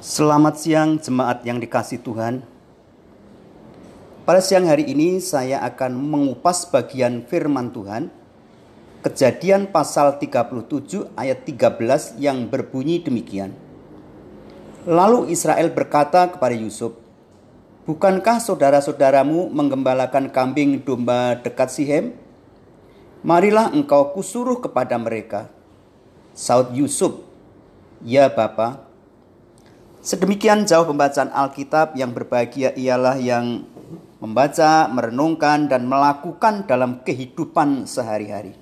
Selamat siang jemaat yang dikasih Tuhan. Pada siang hari ini saya akan mengupas bagian firman Tuhan. Kejadian pasal 37 ayat 13 yang berbunyi demikian. Lalu Israel berkata kepada Yusuf, Bukankah saudara-saudaramu menggembalakan kambing domba dekat Sihem? Marilah engkau kusuruh kepada mereka. Saud Yusuf, Ya Bapak, Sedemikian jauh pembacaan Alkitab yang berbahagia ialah yang membaca, merenungkan, dan melakukan dalam kehidupan sehari-hari.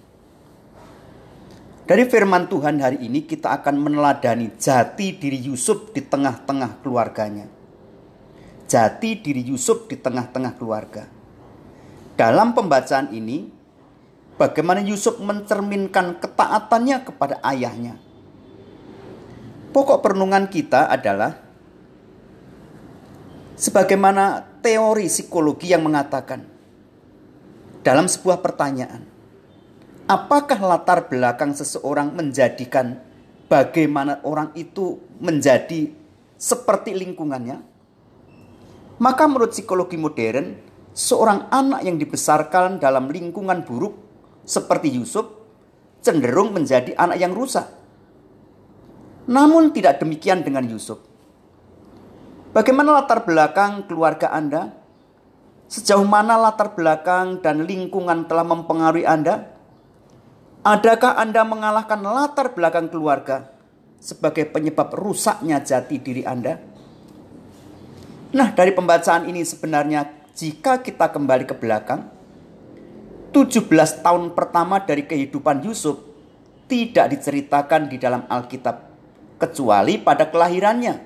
Dari firman Tuhan hari ini kita akan meneladani jati diri Yusuf di tengah-tengah keluarganya. Jati diri Yusuf di tengah-tengah keluarga. Dalam pembacaan ini, bagaimana Yusuf mencerminkan ketaatannya kepada ayahnya Pokok perenungan kita adalah sebagaimana teori psikologi yang mengatakan dalam sebuah pertanyaan, apakah latar belakang seseorang menjadikan bagaimana orang itu menjadi seperti lingkungannya? Maka menurut psikologi modern, seorang anak yang dibesarkan dalam lingkungan buruk seperti Yusuf cenderung menjadi anak yang rusak. Namun tidak demikian dengan Yusuf. Bagaimana latar belakang keluarga Anda? Sejauh mana latar belakang dan lingkungan telah mempengaruhi Anda? Adakah Anda mengalahkan latar belakang keluarga sebagai penyebab rusaknya jati diri Anda? Nah, dari pembacaan ini sebenarnya jika kita kembali ke belakang, 17 tahun pertama dari kehidupan Yusuf tidak diceritakan di dalam Alkitab kecuali pada kelahirannya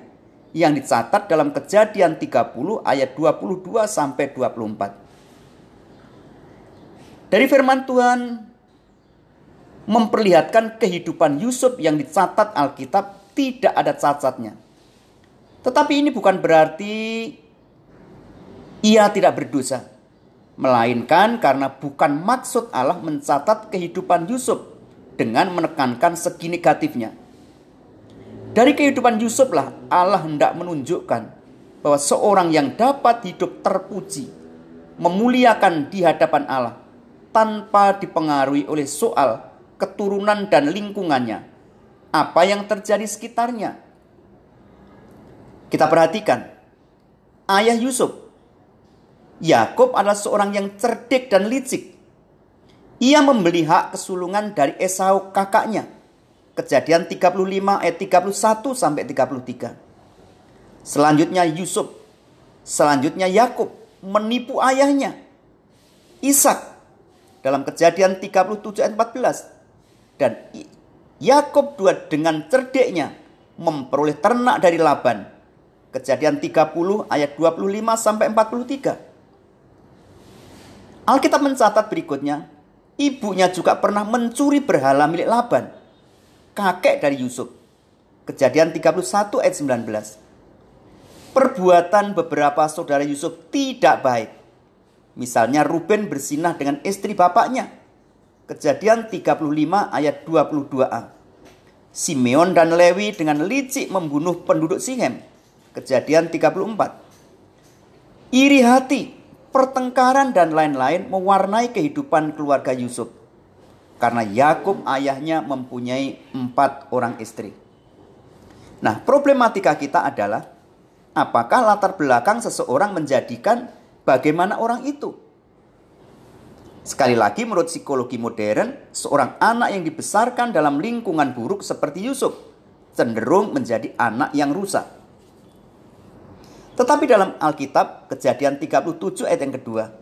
yang dicatat dalam Kejadian 30 ayat 22 sampai 24. Dari firman Tuhan memperlihatkan kehidupan Yusuf yang dicatat Alkitab tidak ada cacatnya. Tetapi ini bukan berarti ia tidak berdosa, melainkan karena bukan maksud Allah mencatat kehidupan Yusuf dengan menekankan segi negatifnya. Dari kehidupan Yusuf lah Allah hendak menunjukkan bahwa seorang yang dapat hidup terpuji, memuliakan di hadapan Allah tanpa dipengaruhi oleh soal keturunan dan lingkungannya. Apa yang terjadi sekitarnya? Kita perhatikan, ayah Yusuf, Yakob adalah seorang yang cerdik dan licik. Ia membeli hak kesulungan dari Esau kakaknya Kejadian 35 ayat 31 sampai 33. Selanjutnya Yusuf, selanjutnya Yakub menipu ayahnya Ishak dalam Kejadian 37 ayat 14 dan Yakub dua dengan cerdeknya memperoleh ternak dari Laban. Kejadian 30 ayat 25 sampai 43. Alkitab mencatat berikutnya, ibunya juga pernah mencuri berhala milik Laban kakek dari Yusuf. Kejadian 31 ayat 19. Perbuatan beberapa saudara Yusuf tidak baik. Misalnya Ruben bersinah dengan istri bapaknya. Kejadian 35 ayat 22a. Simeon dan Lewi dengan licik membunuh penduduk Sihem. Kejadian 34. Iri hati, pertengkaran dan lain-lain mewarnai kehidupan keluarga Yusuf karena Yakub ayahnya mempunyai empat orang istri. Nah, problematika kita adalah apakah latar belakang seseorang menjadikan bagaimana orang itu? Sekali lagi menurut psikologi modern, seorang anak yang dibesarkan dalam lingkungan buruk seperti Yusuf cenderung menjadi anak yang rusak. Tetapi dalam Alkitab, kejadian 37 ayat yang kedua,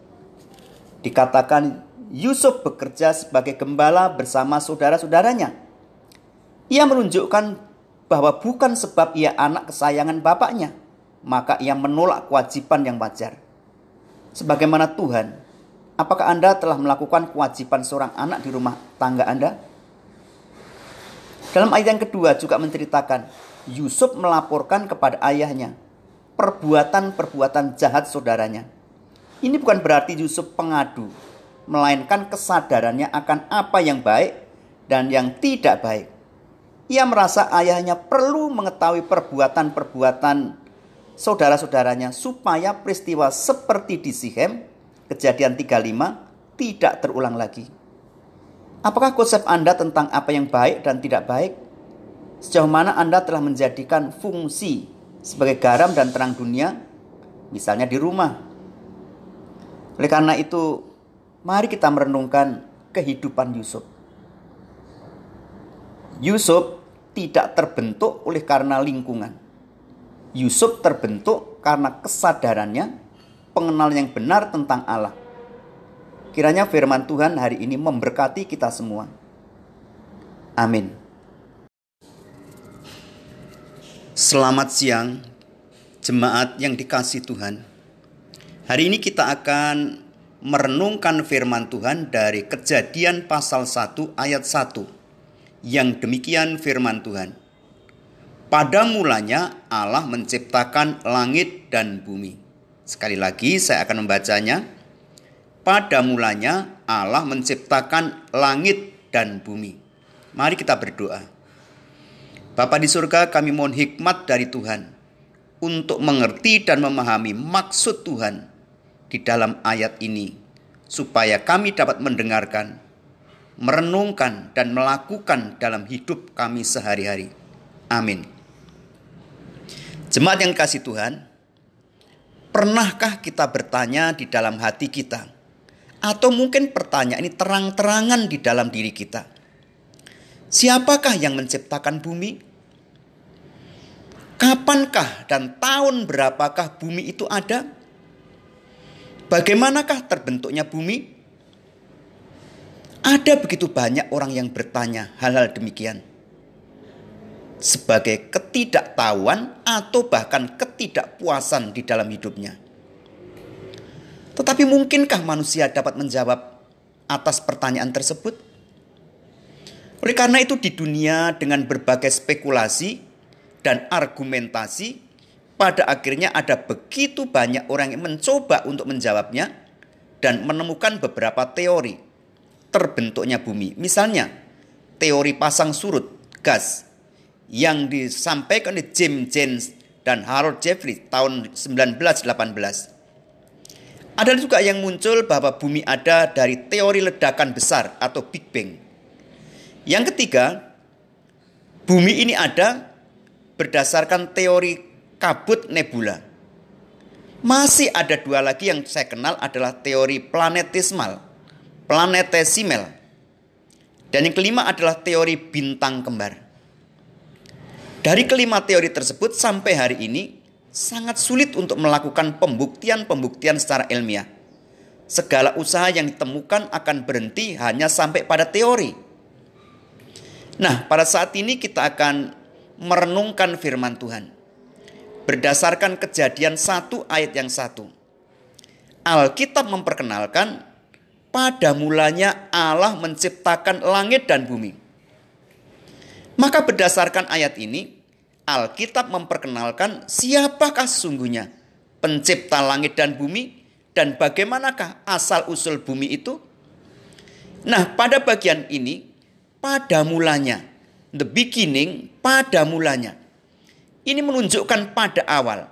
dikatakan Yusuf bekerja sebagai gembala bersama saudara-saudaranya. Ia menunjukkan bahwa bukan sebab ia anak kesayangan bapaknya, maka ia menolak kewajiban yang wajar. Sebagaimana Tuhan, apakah Anda telah melakukan kewajiban seorang anak di rumah tangga Anda? Dalam ayat yang kedua juga menceritakan, Yusuf melaporkan kepada ayahnya perbuatan-perbuatan jahat saudaranya. Ini bukan berarti Yusuf pengadu, melainkan kesadarannya akan apa yang baik dan yang tidak baik. Ia merasa ayahnya perlu mengetahui perbuatan-perbuatan saudara-saudaranya supaya peristiwa seperti di Sihem, kejadian 35, tidak terulang lagi. Apakah konsep Anda tentang apa yang baik dan tidak baik? Sejauh mana Anda telah menjadikan fungsi sebagai garam dan terang dunia, misalnya di rumah. Oleh karena itu, mari kita merenungkan kehidupan Yusuf. Yusuf tidak terbentuk oleh karena lingkungan. Yusuf terbentuk karena kesadarannya, pengenalan yang benar tentang Allah. Kiranya firman Tuhan hari ini memberkati kita semua. Amin. Selamat siang, jemaat yang dikasih Tuhan. Hari ini kita akan merenungkan firman Tuhan dari Kejadian pasal 1 ayat 1 yang demikian firman Tuhan. Pada mulanya Allah menciptakan langit dan bumi. Sekali lagi saya akan membacanya. Pada mulanya Allah menciptakan langit dan bumi. Mari kita berdoa. Bapa di surga kami mohon hikmat dari Tuhan untuk mengerti dan memahami maksud Tuhan di dalam ayat ini supaya kami dapat mendengarkan merenungkan dan melakukan dalam hidup kami sehari-hari. Amin. Jemaat yang kasih Tuhan, pernahkah kita bertanya di dalam hati kita? Atau mungkin pertanyaan ini terang-terangan di dalam diri kita. Siapakah yang menciptakan bumi? Kapankah dan tahun berapakah bumi itu ada? Bagaimanakah terbentuknya bumi? Ada begitu banyak orang yang bertanya hal-hal demikian. Sebagai ketidaktahuan atau bahkan ketidakpuasan di dalam hidupnya. Tetapi mungkinkah manusia dapat menjawab atas pertanyaan tersebut? Oleh karena itu di dunia dengan berbagai spekulasi dan argumentasi pada akhirnya ada begitu banyak orang yang mencoba untuk menjawabnya dan menemukan beberapa teori terbentuknya bumi. Misalnya, teori pasang surut gas yang disampaikan oleh James James dan Harold Jeffrey tahun 1918. Ada juga yang muncul bahwa bumi ada dari teori ledakan besar atau Big Bang. Yang ketiga, bumi ini ada berdasarkan teori kabut nebula. Masih ada dua lagi yang saya kenal adalah teori planetismal planetesimal. Dan yang kelima adalah teori bintang kembar. Dari kelima teori tersebut sampai hari ini sangat sulit untuk melakukan pembuktian-pembuktian secara ilmiah. Segala usaha yang ditemukan akan berhenti hanya sampai pada teori. Nah, pada saat ini kita akan merenungkan firman Tuhan. Berdasarkan kejadian satu ayat yang satu. Alkitab memperkenalkan pada mulanya Allah menciptakan langit dan bumi. Maka berdasarkan ayat ini, Alkitab memperkenalkan siapakah sesungguhnya pencipta langit dan bumi dan bagaimanakah asal-usul bumi itu. Nah, pada bagian ini, pada mulanya, the beginning, pada mulanya. Ini menunjukkan pada awal,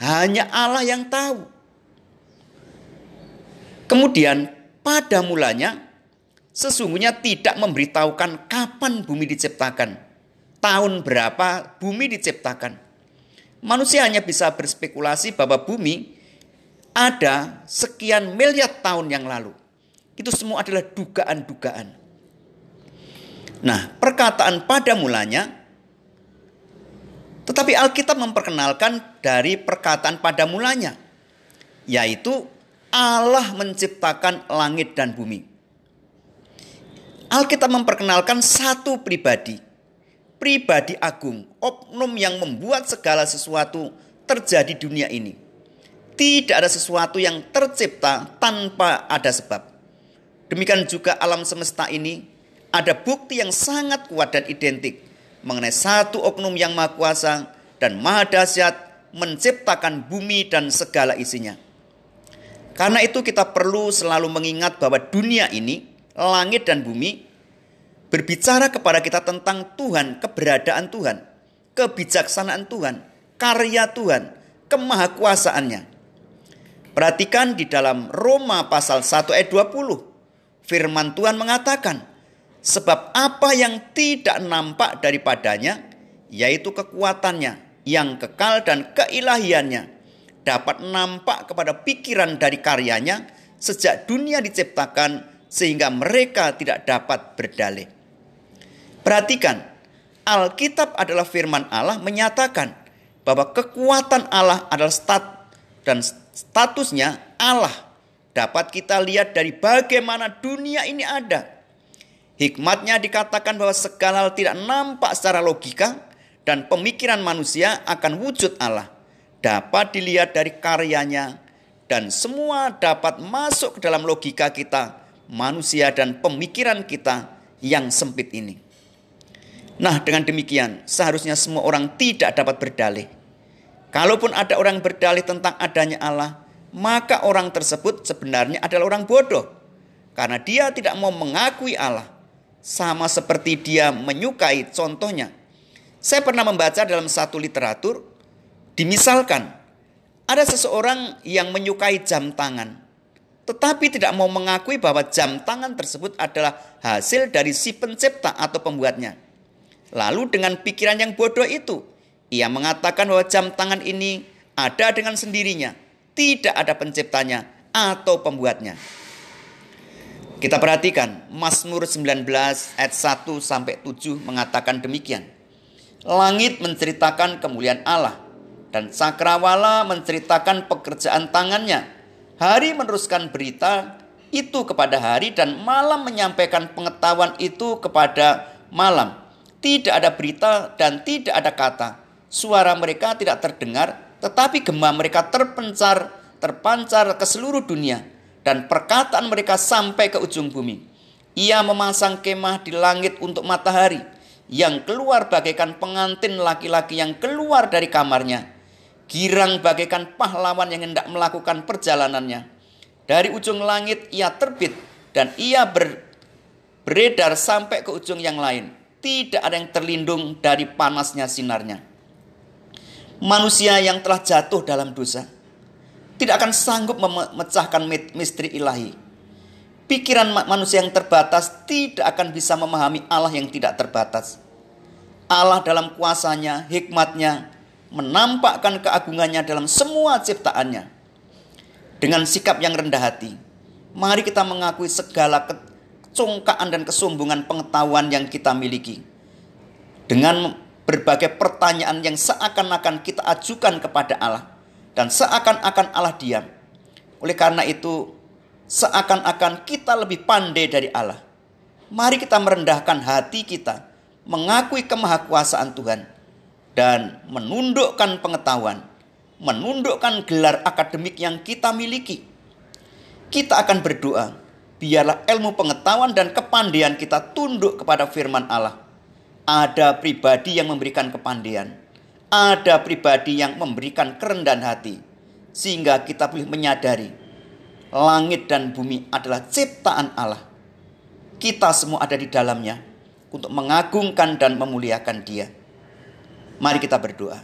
hanya Allah yang tahu. Kemudian pada mulanya sesungguhnya tidak memberitahukan kapan bumi diciptakan, tahun berapa bumi diciptakan. Manusia hanya bisa berspekulasi bahwa bumi ada sekian miliar tahun yang lalu. Itu semua adalah dugaan-dugaan. Nah, perkataan pada mulanya tetapi Alkitab memperkenalkan dari perkataan pada mulanya yaitu Allah menciptakan langit dan bumi. Alkitab memperkenalkan satu pribadi, pribadi agung, oknum yang membuat segala sesuatu terjadi di dunia ini. Tidak ada sesuatu yang tercipta tanpa ada sebab. Demikian juga alam semesta ini ada bukti yang sangat kuat dan identik mengenai satu oknum yang maha kuasa dan maha dahsyat menciptakan bumi dan segala isinya. Karena itu kita perlu selalu mengingat bahwa dunia ini, langit dan bumi, berbicara kepada kita tentang Tuhan, keberadaan Tuhan, kebijaksanaan Tuhan, karya Tuhan, kemahakuasaannya. Perhatikan di dalam Roma pasal 1 ayat 20. Firman Tuhan mengatakan, sebab apa yang tidak nampak daripadanya, yaitu kekuatannya yang kekal dan keilahiannya, dapat nampak kepada pikiran dari karyanya sejak dunia diciptakan sehingga mereka tidak dapat berdalih. Perhatikan, Alkitab adalah firman Allah menyatakan bahwa kekuatan Allah adalah stat dan statusnya Allah dapat kita lihat dari bagaimana dunia ini ada. Hikmatnya dikatakan bahwa segala hal tidak nampak secara logika dan pemikiran manusia akan wujud Allah dapat dilihat dari karyanya dan semua dapat masuk ke dalam logika kita, manusia dan pemikiran kita yang sempit ini. Nah, dengan demikian seharusnya semua orang tidak dapat berdalih. Kalaupun ada orang berdalih tentang adanya Allah, maka orang tersebut sebenarnya adalah orang bodoh. Karena dia tidak mau mengakui Allah. Sama seperti dia menyukai contohnya. Saya pernah membaca dalam satu literatur Dimisalkan, ada seseorang yang menyukai jam tangan, tetapi tidak mau mengakui bahwa jam tangan tersebut adalah hasil dari si pencipta atau pembuatnya. Lalu dengan pikiran yang bodoh itu, ia mengatakan bahwa jam tangan ini ada dengan sendirinya, tidak ada penciptanya atau pembuatnya. Kita perhatikan Mazmur 19 ayat 1 sampai 7 mengatakan demikian. Langit menceritakan kemuliaan Allah dan Cakrawala menceritakan pekerjaan tangannya. Hari meneruskan berita itu kepada hari dan malam menyampaikan pengetahuan itu kepada malam. Tidak ada berita dan tidak ada kata. Suara mereka tidak terdengar, tetapi gema mereka terpencar, terpancar ke seluruh dunia dan perkataan mereka sampai ke ujung bumi. Ia memasang kemah di langit untuk matahari yang keluar bagaikan pengantin laki-laki yang keluar dari kamarnya girang bagaikan pahlawan yang hendak melakukan perjalanannya. Dari ujung langit ia terbit dan ia ber, beredar sampai ke ujung yang lain. Tidak ada yang terlindung dari panasnya sinarnya. Manusia yang telah jatuh dalam dosa tidak akan sanggup memecahkan misteri ilahi. Pikiran manusia yang terbatas tidak akan bisa memahami Allah yang tidak terbatas. Allah dalam kuasanya, hikmatnya, menampakkan keagungannya dalam semua ciptaannya. Dengan sikap yang rendah hati, mari kita mengakui segala kecongkaan dan kesombongan pengetahuan yang kita miliki. Dengan berbagai pertanyaan yang seakan-akan kita ajukan kepada Allah dan seakan-akan Allah diam. Oleh karena itu, seakan-akan kita lebih pandai dari Allah. Mari kita merendahkan hati kita, mengakui kemahakuasaan Tuhan dan menundukkan pengetahuan, menundukkan gelar akademik yang kita miliki. Kita akan berdoa, biarlah ilmu pengetahuan dan kepandaian kita tunduk kepada firman Allah. Ada pribadi yang memberikan kepandaian, ada pribadi yang memberikan kerendahan hati, sehingga kita boleh menyadari langit dan bumi adalah ciptaan Allah. Kita semua ada di dalamnya untuk mengagungkan dan memuliakan Dia. Mari kita berdoa.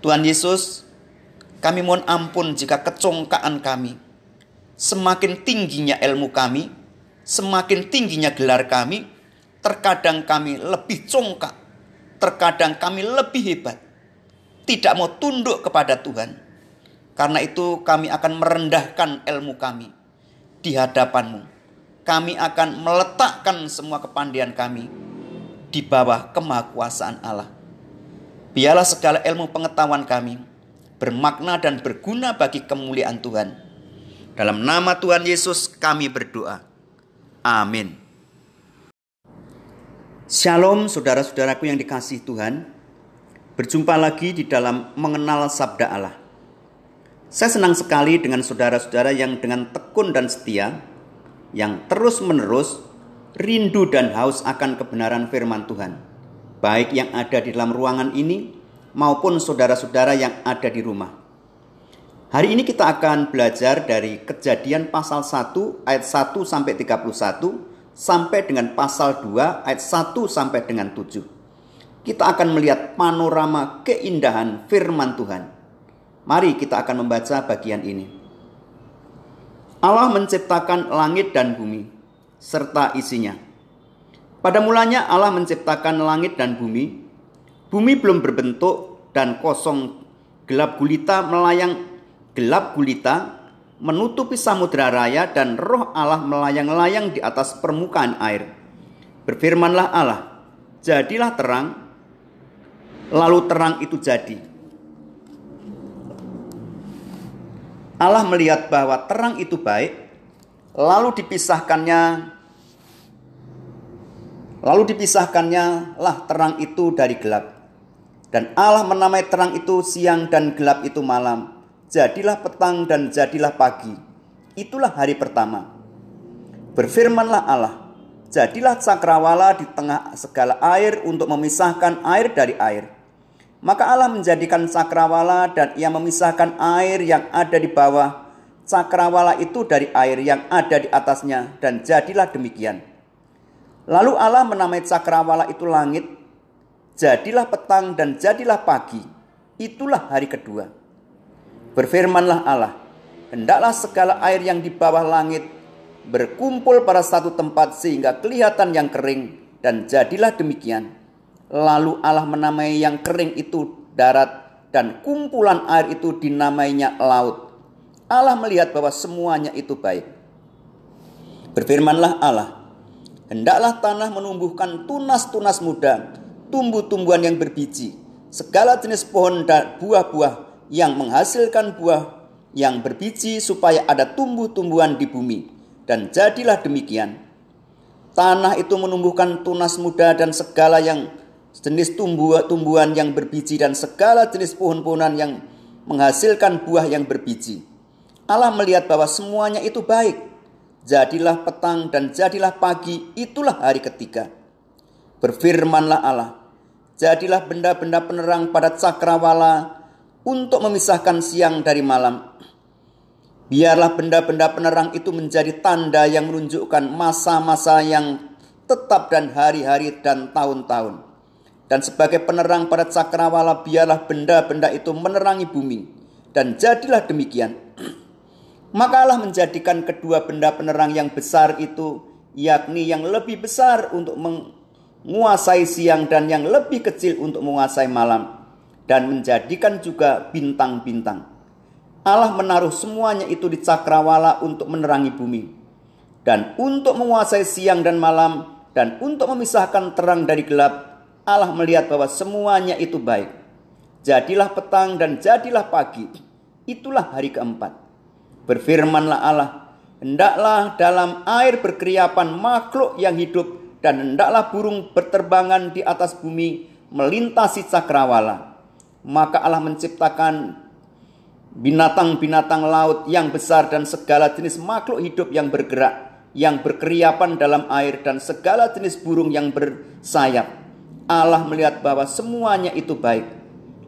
Tuhan Yesus, kami mohon ampun jika kecongkaan kami, semakin tingginya ilmu kami, semakin tingginya gelar kami, terkadang kami lebih congkak, terkadang kami lebih hebat, tidak mau tunduk kepada Tuhan. Karena itu kami akan merendahkan ilmu kami di hadapanmu. Kami akan meletakkan semua kepandaian kami di bawah kemahakuasaan Allah. Biarlah segala ilmu pengetahuan kami bermakna dan berguna bagi kemuliaan Tuhan. Dalam nama Tuhan Yesus kami berdoa. Amin. Shalom saudara-saudaraku yang dikasih Tuhan. Berjumpa lagi di dalam mengenal sabda Allah. Saya senang sekali dengan saudara-saudara yang dengan tekun dan setia yang terus-menerus rindu dan haus akan kebenaran firman Tuhan baik yang ada di dalam ruangan ini maupun saudara-saudara yang ada di rumah. Hari ini kita akan belajar dari Kejadian pasal 1 ayat 1 sampai 31 sampai dengan pasal 2 ayat 1 sampai dengan 7. Kita akan melihat panorama keindahan firman Tuhan. Mari kita akan membaca bagian ini. Allah menciptakan langit dan bumi serta isinya. Pada mulanya Allah menciptakan langit dan bumi. Bumi belum berbentuk dan kosong gelap gulita melayang gelap gulita menutupi samudera raya dan roh Allah melayang-layang di atas permukaan air. Berfirmanlah Allah, jadilah terang, lalu terang itu jadi. Allah melihat bahwa terang itu baik, lalu dipisahkannya lalu dipisahkannya lah terang itu dari gelap. Dan Allah menamai terang itu siang dan gelap itu malam jadilah petang dan jadilah pagi. Itulah hari pertama. Berfirmanlah Allah, jadilah cakrawala di tengah segala air untuk memisahkan air dari air. Maka Allah menjadikan cakrawala dan ia memisahkan air yang ada di bawah cakrawala itu dari air yang ada di atasnya dan jadilah demikian. Lalu Allah menamai cakrawala itu langit, jadilah petang dan jadilah pagi. Itulah hari kedua. Berfirmanlah Allah, hendaklah segala air yang di bawah langit berkumpul pada satu tempat sehingga kelihatan yang kering dan jadilah demikian. Lalu Allah menamai yang kering itu darat dan kumpulan air itu dinamainya laut. Allah melihat bahwa semuanya itu baik. Berfirmanlah Allah, hendaklah tanah menumbuhkan tunas-tunas muda, tumbuh-tumbuhan yang berbiji, segala jenis pohon dan buah-buah yang menghasilkan buah yang berbiji supaya ada tumbuh-tumbuhan di bumi. Dan jadilah demikian. Tanah itu menumbuhkan tunas muda dan segala yang jenis tumbuh-tumbuhan yang berbiji dan segala jenis pohon-pohonan yang menghasilkan buah yang berbiji. Allah melihat bahwa semuanya itu baik. Jadilah petang dan jadilah pagi, itulah hari ketiga. Berfirmanlah Allah, jadilah benda-benda penerang pada cakrawala untuk memisahkan siang dari malam. Biarlah benda-benda penerang itu menjadi tanda yang menunjukkan masa-masa yang tetap dan hari-hari dan tahun-tahun. Dan sebagai penerang pada cakrawala biarlah benda-benda itu menerangi bumi. Dan jadilah demikian. Maka Allah menjadikan kedua benda penerang yang besar itu, yakni yang lebih besar untuk menguasai siang dan yang lebih kecil untuk menguasai malam dan menjadikan juga bintang-bintang. Allah menaruh semuanya itu di cakrawala untuk menerangi bumi dan untuk menguasai siang dan malam dan untuk memisahkan terang dari gelap. Allah melihat bahwa semuanya itu baik. Jadilah petang dan jadilah pagi. Itulah hari keempat. Berfirmanlah Allah, hendaklah dalam air berkeriapan makhluk yang hidup dan hendaklah burung berterbangan di atas bumi melintasi cakrawala maka Allah menciptakan binatang-binatang laut yang besar dan segala jenis makhluk hidup yang bergerak, yang berkeriapan dalam air dan segala jenis burung yang bersayap. Allah melihat bahwa semuanya itu baik.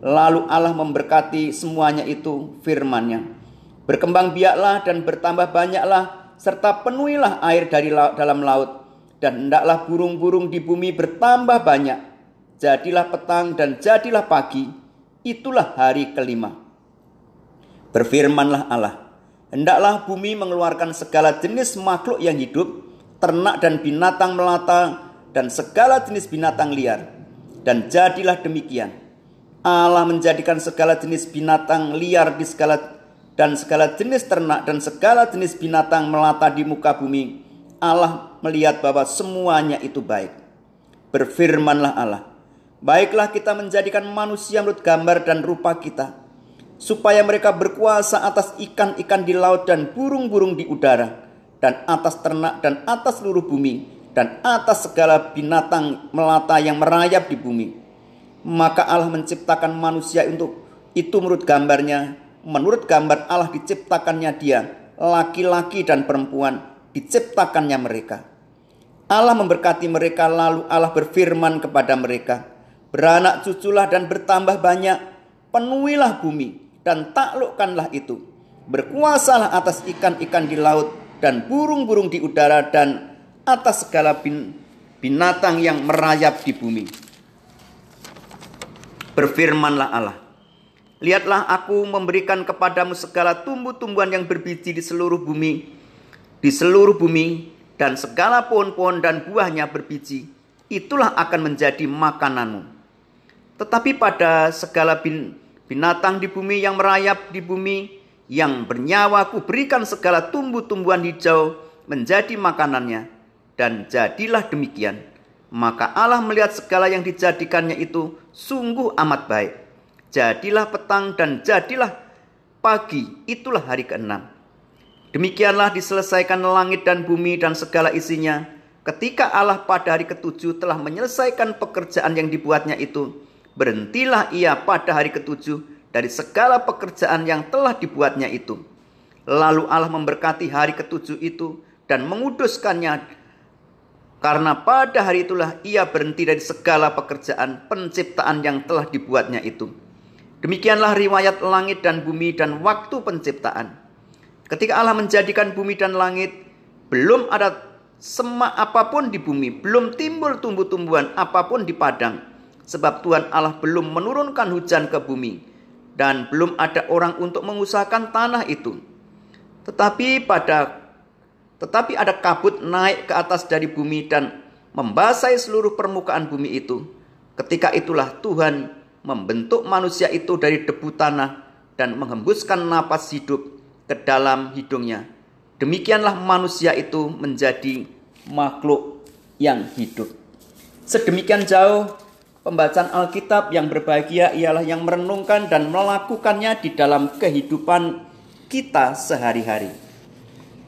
Lalu Allah memberkati semuanya itu firman-Nya. Berkembang biaklah dan bertambah banyaklah serta penuhilah air dari laut, dalam laut dan hendaklah burung-burung di bumi bertambah banyak. Jadilah petang dan jadilah pagi Itulah hari kelima. Berfirmanlah Allah, hendaklah bumi mengeluarkan segala jenis makhluk yang hidup, ternak dan binatang melata, dan segala jenis binatang liar. Dan jadilah demikian. Allah menjadikan segala jenis binatang liar di segala dan segala jenis ternak dan segala jenis binatang melata di muka bumi. Allah melihat bahwa semuanya itu baik. Berfirmanlah Allah, Baiklah kita menjadikan manusia menurut gambar dan rupa kita, supaya mereka berkuasa atas ikan-ikan di laut dan burung-burung di udara, dan atas ternak dan atas seluruh bumi, dan atas segala binatang melata yang merayap di bumi. Maka Allah menciptakan manusia untuk itu menurut gambarnya, menurut gambar Allah diciptakannya dia, laki-laki dan perempuan diciptakannya mereka. Allah memberkati mereka lalu Allah berfirman kepada mereka, Beranak cuculah dan bertambah banyak, penuhilah bumi dan taklukkanlah itu. Berkuasalah atas ikan-ikan di laut dan burung-burung di udara dan atas segala bin, binatang yang merayap di bumi. Berfirmanlah Allah, Lihatlah aku memberikan kepadamu segala tumbuh-tumbuhan yang berbiji di seluruh bumi, di seluruh bumi, dan segala pohon-pohon dan buahnya berbiji, itulah akan menjadi makananmu. Tetapi pada segala bin, binatang di bumi yang merayap di bumi, yang bernyawa ku berikan segala tumbuh-tumbuhan hijau menjadi makanannya, dan jadilah demikian. Maka Allah melihat segala yang dijadikannya itu sungguh amat baik Jadilah petang dan jadilah pagi, itulah hari keenam. Demikianlah diselesaikan langit dan bumi dan segala isinya. Ketika Allah pada hari ketujuh telah menyelesaikan pekerjaan yang dibuatnya itu, berhentilah ia pada hari ketujuh dari segala pekerjaan yang telah dibuatnya itu. Lalu Allah memberkati hari ketujuh itu dan menguduskannya karena pada hari itulah ia berhenti dari segala pekerjaan penciptaan yang telah dibuatnya itu. Demikianlah riwayat langit dan bumi dan waktu penciptaan. Ketika Allah menjadikan bumi dan langit, belum ada semak apa pun di bumi, belum timbul tumbuh-tumbuhan apa pun di padang. Sebab Tuhan Allah belum menurunkan hujan ke bumi dan belum ada orang untuk mengusahakan tanah itu. Tetapi pada tetapi ada kabut naik ke atas dari bumi dan membasahi seluruh permukaan bumi itu. Ketika itulah Tuhan membentuk manusia itu dari debu tanah dan menghembuskan napas hidup ke dalam hidungnya. Demikianlah manusia itu menjadi makhluk yang hidup. Sedemikian jauh pembacaan Alkitab yang berbahagia ialah yang merenungkan dan melakukannya di dalam kehidupan kita sehari-hari.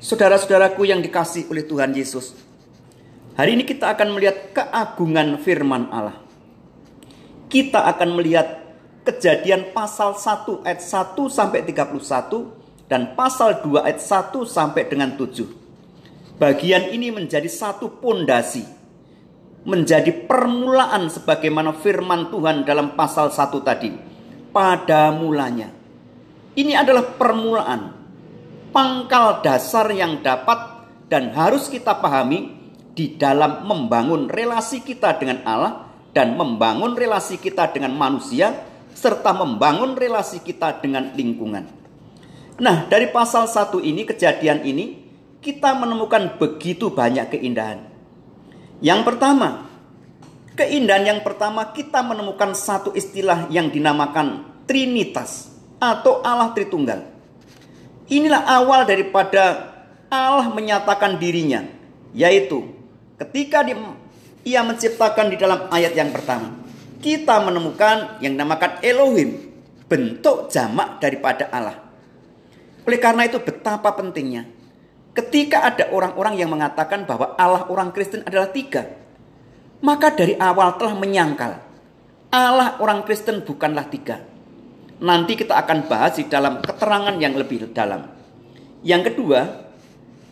Saudara-saudaraku yang dikasih oleh Tuhan Yesus, hari ini kita akan melihat keagungan firman Allah kita akan melihat kejadian pasal 1 ayat 1 sampai 31 dan pasal 2 ayat 1 sampai dengan 7. Bagian ini menjadi satu pondasi, menjadi permulaan sebagaimana firman Tuhan dalam pasal 1 tadi. Pada mulanya. Ini adalah permulaan, pangkal dasar yang dapat dan harus kita pahami di dalam membangun relasi kita dengan Allah dan membangun relasi kita dengan manusia serta membangun relasi kita dengan lingkungan. Nah, dari pasal 1 ini kejadian ini kita menemukan begitu banyak keindahan. Yang pertama, keindahan yang pertama kita menemukan satu istilah yang dinamakan Trinitas atau Allah Tritunggal. Inilah awal daripada Allah menyatakan dirinya, yaitu ketika di ia menciptakan di dalam ayat yang pertama. Kita menemukan yang dinamakan Elohim, bentuk jamak daripada Allah. Oleh karena itu betapa pentingnya ketika ada orang-orang yang mengatakan bahwa Allah orang Kristen adalah tiga. Maka dari awal telah menyangkal Allah orang Kristen bukanlah tiga. Nanti kita akan bahas di dalam keterangan yang lebih dalam. Yang kedua,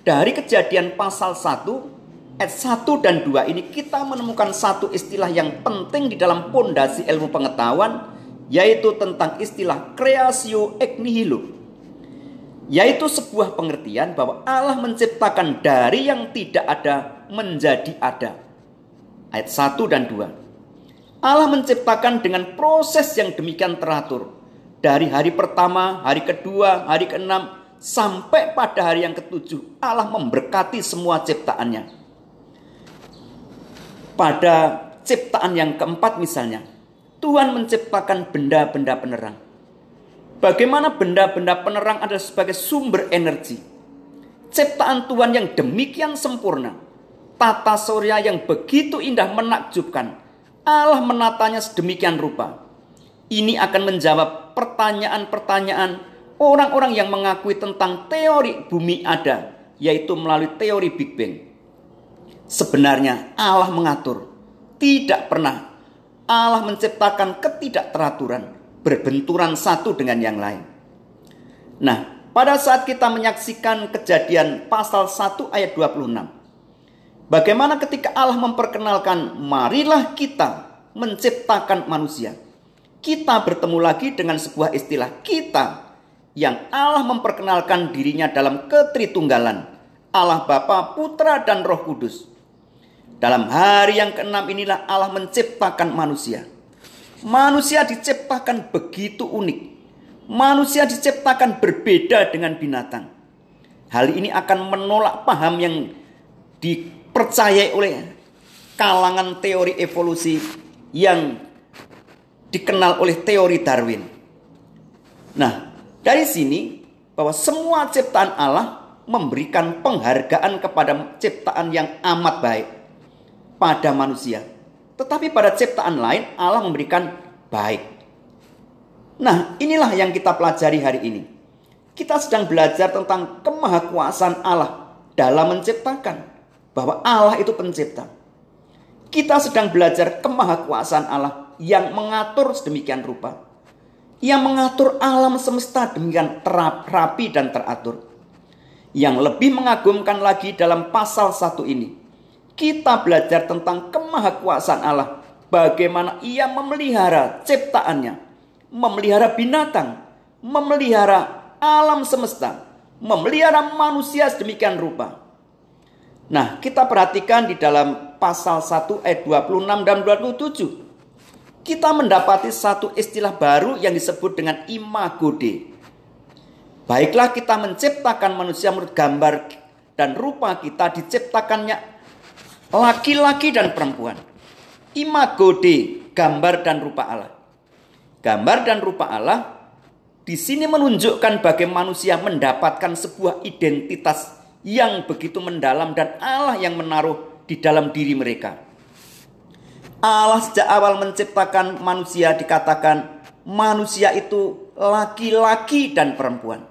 dari kejadian pasal 1 ayat 1 dan 2 ini kita menemukan satu istilah yang penting di dalam pondasi ilmu pengetahuan yaitu tentang istilah creatio ex nihilo yaitu sebuah pengertian bahwa Allah menciptakan dari yang tidak ada menjadi ada. Ayat 1 dan 2. Allah menciptakan dengan proses yang demikian teratur. Dari hari pertama, hari kedua, hari keenam, sampai pada hari yang ketujuh. Allah memberkati semua ciptaannya pada ciptaan yang keempat misalnya, Tuhan menciptakan benda-benda penerang. Bagaimana benda-benda penerang adalah sebagai sumber energi. Ciptaan Tuhan yang demikian sempurna. Tata surya yang begitu indah menakjubkan. Allah menatanya sedemikian rupa. Ini akan menjawab pertanyaan-pertanyaan orang-orang yang mengakui tentang teori bumi ada, yaitu melalui teori Big Bang. Sebenarnya Allah mengatur. Tidak pernah Allah menciptakan ketidakteraturan, berbenturan satu dengan yang lain. Nah, pada saat kita menyaksikan kejadian pasal 1 ayat 26. Bagaimana ketika Allah memperkenalkan, marilah kita menciptakan manusia. Kita bertemu lagi dengan sebuah istilah kita yang Allah memperkenalkan dirinya dalam ketritunggalan. Allah Bapa, Putra, dan Roh Kudus Dalam hari yang keenam inilah Allah menciptakan manusia. Manusia diciptakan begitu unik. Manusia diciptakan berbeda dengan binatang. Hal ini akan menolak paham yang dipercayai oleh kalangan teori evolusi yang dikenal oleh teori Darwin. Nah, dari sini bahwa semua ciptaan Allah memberikan penghargaan kepada ciptaan yang amat baik pada manusia. Tetapi pada ciptaan lain Allah memberikan baik. Nah, inilah yang kita pelajari hari ini. Kita sedang belajar tentang kemahakuasaan Allah dalam menciptakan. Bahwa Allah itu pencipta. Kita sedang belajar kemahakuasaan Allah yang mengatur sedemikian rupa. Yang mengatur alam semesta demikian terap, rapi dan teratur. Yang lebih mengagumkan lagi dalam pasal satu ini kita belajar tentang kemahakuasaan Allah. Bagaimana ia memelihara ciptaannya. Memelihara binatang. Memelihara alam semesta. Memelihara manusia sedemikian rupa. Nah, kita perhatikan di dalam pasal 1 ayat 26 dan 27. Kita mendapati satu istilah baru yang disebut dengan imagode. Baiklah kita menciptakan manusia menurut gambar dan rupa kita diciptakannya laki-laki dan perempuan. Imago Dei, gambar dan rupa Allah. Gambar dan rupa Allah di sini menunjukkan bagaimana manusia mendapatkan sebuah identitas yang begitu mendalam dan Allah yang menaruh di dalam diri mereka. Allah sejak awal menciptakan manusia dikatakan manusia itu laki-laki dan perempuan.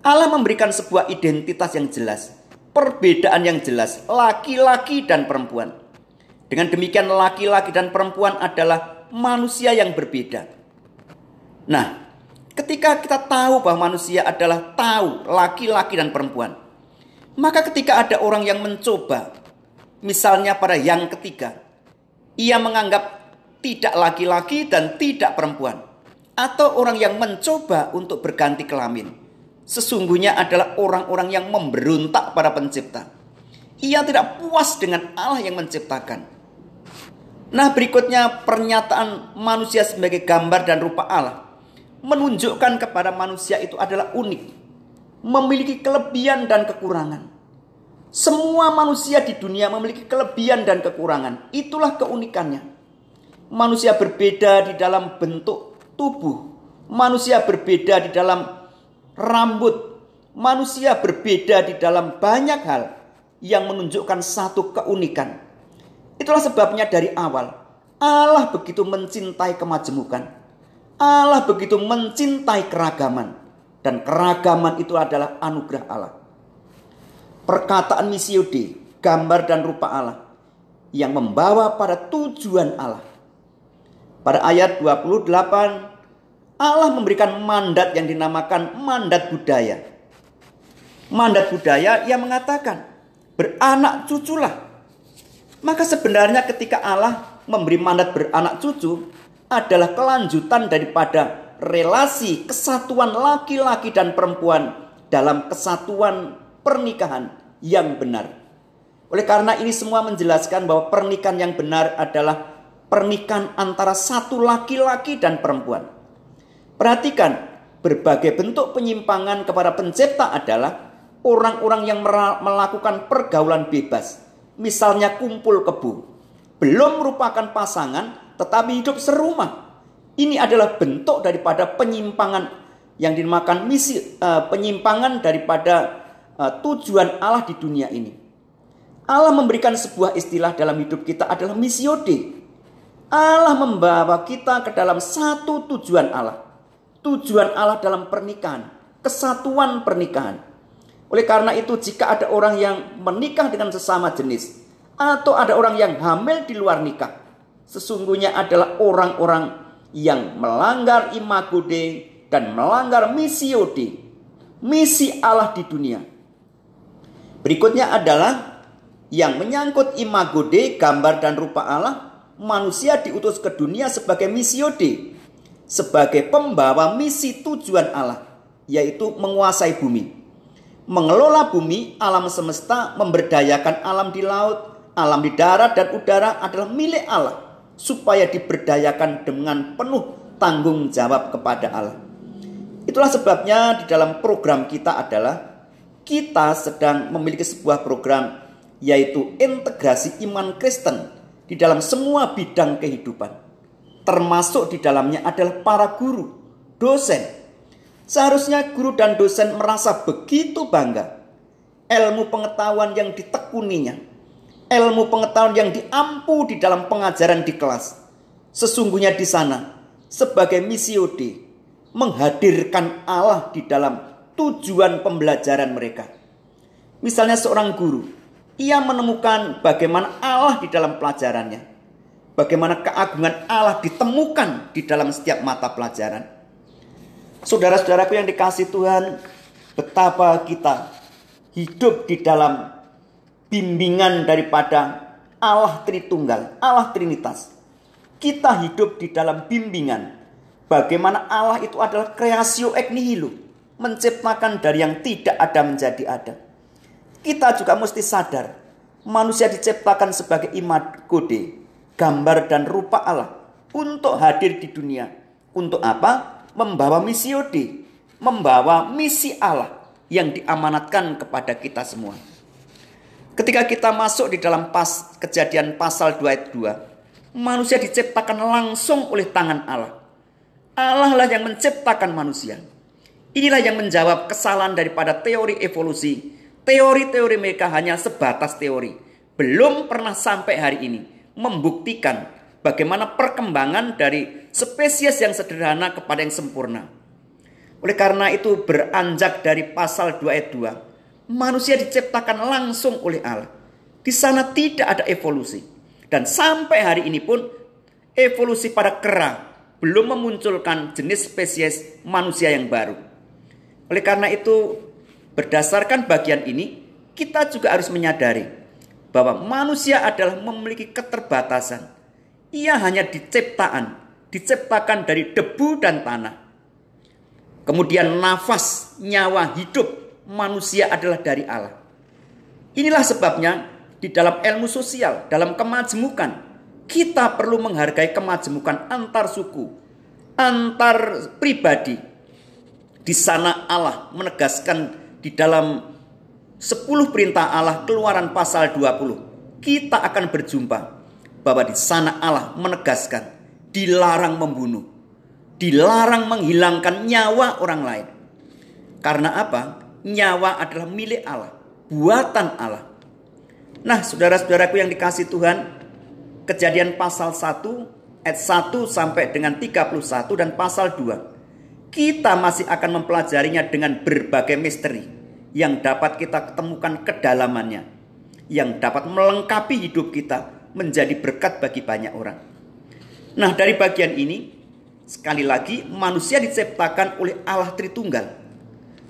Allah memberikan sebuah identitas yang jelas perbedaan yang jelas laki-laki dan perempuan. Dengan demikian laki-laki dan perempuan adalah manusia yang berbeda. Nah, ketika kita tahu bahwa manusia adalah tahu laki-laki dan perempuan, maka ketika ada orang yang mencoba, misalnya pada yang ketiga, ia menganggap tidak laki-laki dan tidak perempuan, atau orang yang mencoba untuk berganti kelamin, sesungguhnya adalah orang-orang yang memberontak pada pencipta. Ia tidak puas dengan Allah yang menciptakan. Nah berikutnya pernyataan manusia sebagai gambar dan rupa Allah. Menunjukkan kepada manusia itu adalah unik. Memiliki kelebihan dan kekurangan. Semua manusia di dunia memiliki kelebihan dan kekurangan. Itulah keunikannya. Manusia berbeda di dalam bentuk tubuh. Manusia berbeda di dalam rambut. Manusia berbeda di dalam banyak hal yang menunjukkan satu keunikan. Itulah sebabnya dari awal Allah begitu mencintai kemajemukan. Allah begitu mencintai keragaman. Dan keragaman itu adalah anugerah Allah. Perkataan misiode, gambar dan rupa Allah yang membawa pada tujuan Allah. Pada ayat 28 Allah memberikan mandat yang dinamakan mandat budaya. Mandat budaya yang mengatakan beranak cuculah. Maka sebenarnya ketika Allah memberi mandat beranak cucu adalah kelanjutan daripada relasi kesatuan laki-laki dan perempuan dalam kesatuan pernikahan yang benar. Oleh karena ini semua menjelaskan bahwa pernikahan yang benar adalah pernikahan antara satu laki-laki dan perempuan. Perhatikan, berbagai bentuk penyimpangan kepada pencipta adalah orang-orang yang melakukan pergaulan bebas. Misalnya kumpul kebu. Belum merupakan pasangan, tetapi hidup serumah. Ini adalah bentuk daripada penyimpangan yang dinamakan misi uh, penyimpangan daripada uh, tujuan Allah di dunia ini. Allah memberikan sebuah istilah dalam hidup kita adalah misiode. Allah membawa kita ke dalam satu tujuan Allah tujuan Allah dalam pernikahan, kesatuan pernikahan. Oleh karena itu, jika ada orang yang menikah dengan sesama jenis, atau ada orang yang hamil di luar nikah, sesungguhnya adalah orang-orang yang melanggar imago Dei dan melanggar misi Dei, misi Allah di dunia. Berikutnya adalah yang menyangkut imago Dei, gambar dan rupa Allah, manusia diutus ke dunia sebagai misi Dei sebagai pembawa misi tujuan Allah, yaitu menguasai bumi. Mengelola bumi, alam semesta, memberdayakan alam di laut, alam di darat dan udara adalah milik Allah supaya diberdayakan dengan penuh tanggung jawab kepada Allah. Itulah sebabnya di dalam program kita adalah kita sedang memiliki sebuah program yaitu integrasi iman Kristen di dalam semua bidang kehidupan. Termasuk di dalamnya adalah para guru, dosen. Seharusnya guru dan dosen merasa begitu bangga ilmu pengetahuan yang ditekuninya, ilmu pengetahuan yang diampu di dalam pengajaran di kelas. Sesungguhnya di sana sebagai misi ode menghadirkan Allah di dalam tujuan pembelajaran mereka. Misalnya seorang guru, ia menemukan bagaimana Allah di dalam pelajarannya. Bagaimana keagungan Allah ditemukan di dalam setiap mata pelajaran. Saudara-saudaraku yang dikasih Tuhan, betapa kita hidup di dalam bimbingan daripada Allah Tritunggal, Allah Trinitas. Kita hidup di dalam bimbingan bagaimana Allah itu adalah kreasio ex nihilo, menciptakan dari yang tidak ada menjadi ada. Kita juga mesti sadar, manusia diciptakan sebagai imat kode, gambar dan rupa Allah untuk hadir di dunia. Untuk apa? Membawa misi ode, membawa misi Allah yang diamanatkan kepada kita semua. Ketika kita masuk di dalam pas kejadian pasal 2 ayat 2, manusia diciptakan langsung oleh tangan Allah. Allah lah yang menciptakan manusia. Inilah yang menjawab kesalahan daripada teori evolusi. Teori-teori mereka hanya sebatas teori. Belum pernah sampai hari ini membuktikan bagaimana perkembangan dari spesies yang sederhana kepada yang sempurna. Oleh karena itu beranjak dari pasal 2 ayat 2. Manusia diciptakan langsung oleh Allah. Di sana tidak ada evolusi. Dan sampai hari ini pun evolusi pada kera belum memunculkan jenis spesies manusia yang baru. Oleh karena itu berdasarkan bagian ini kita juga harus menyadari bahwa manusia adalah memiliki keterbatasan. Ia hanya diciptaan, diciptakan dari debu dan tanah. Kemudian nafas, nyawa, hidup manusia adalah dari Allah. Inilah sebabnya di dalam ilmu sosial, dalam kemajemukan, kita perlu menghargai kemajemukan antar suku, antar pribadi. Di sana Allah menegaskan di dalam 10 perintah Allah keluaran pasal 20. Kita akan berjumpa bahwa di sana Allah menegaskan dilarang membunuh dilarang menghilangkan nyawa orang lain. Karena apa? Nyawa adalah milik Allah, buatan Allah. Nah, saudara-saudaraku yang dikasih Tuhan, kejadian pasal 1 ayat 1 sampai dengan 31 dan pasal 2. Kita masih akan mempelajarinya dengan berbagai misteri yang dapat kita ketemukan kedalamannya, yang dapat melengkapi hidup kita menjadi berkat bagi banyak orang. Nah, dari bagian ini Sekali lagi, manusia diciptakan oleh Allah Tritunggal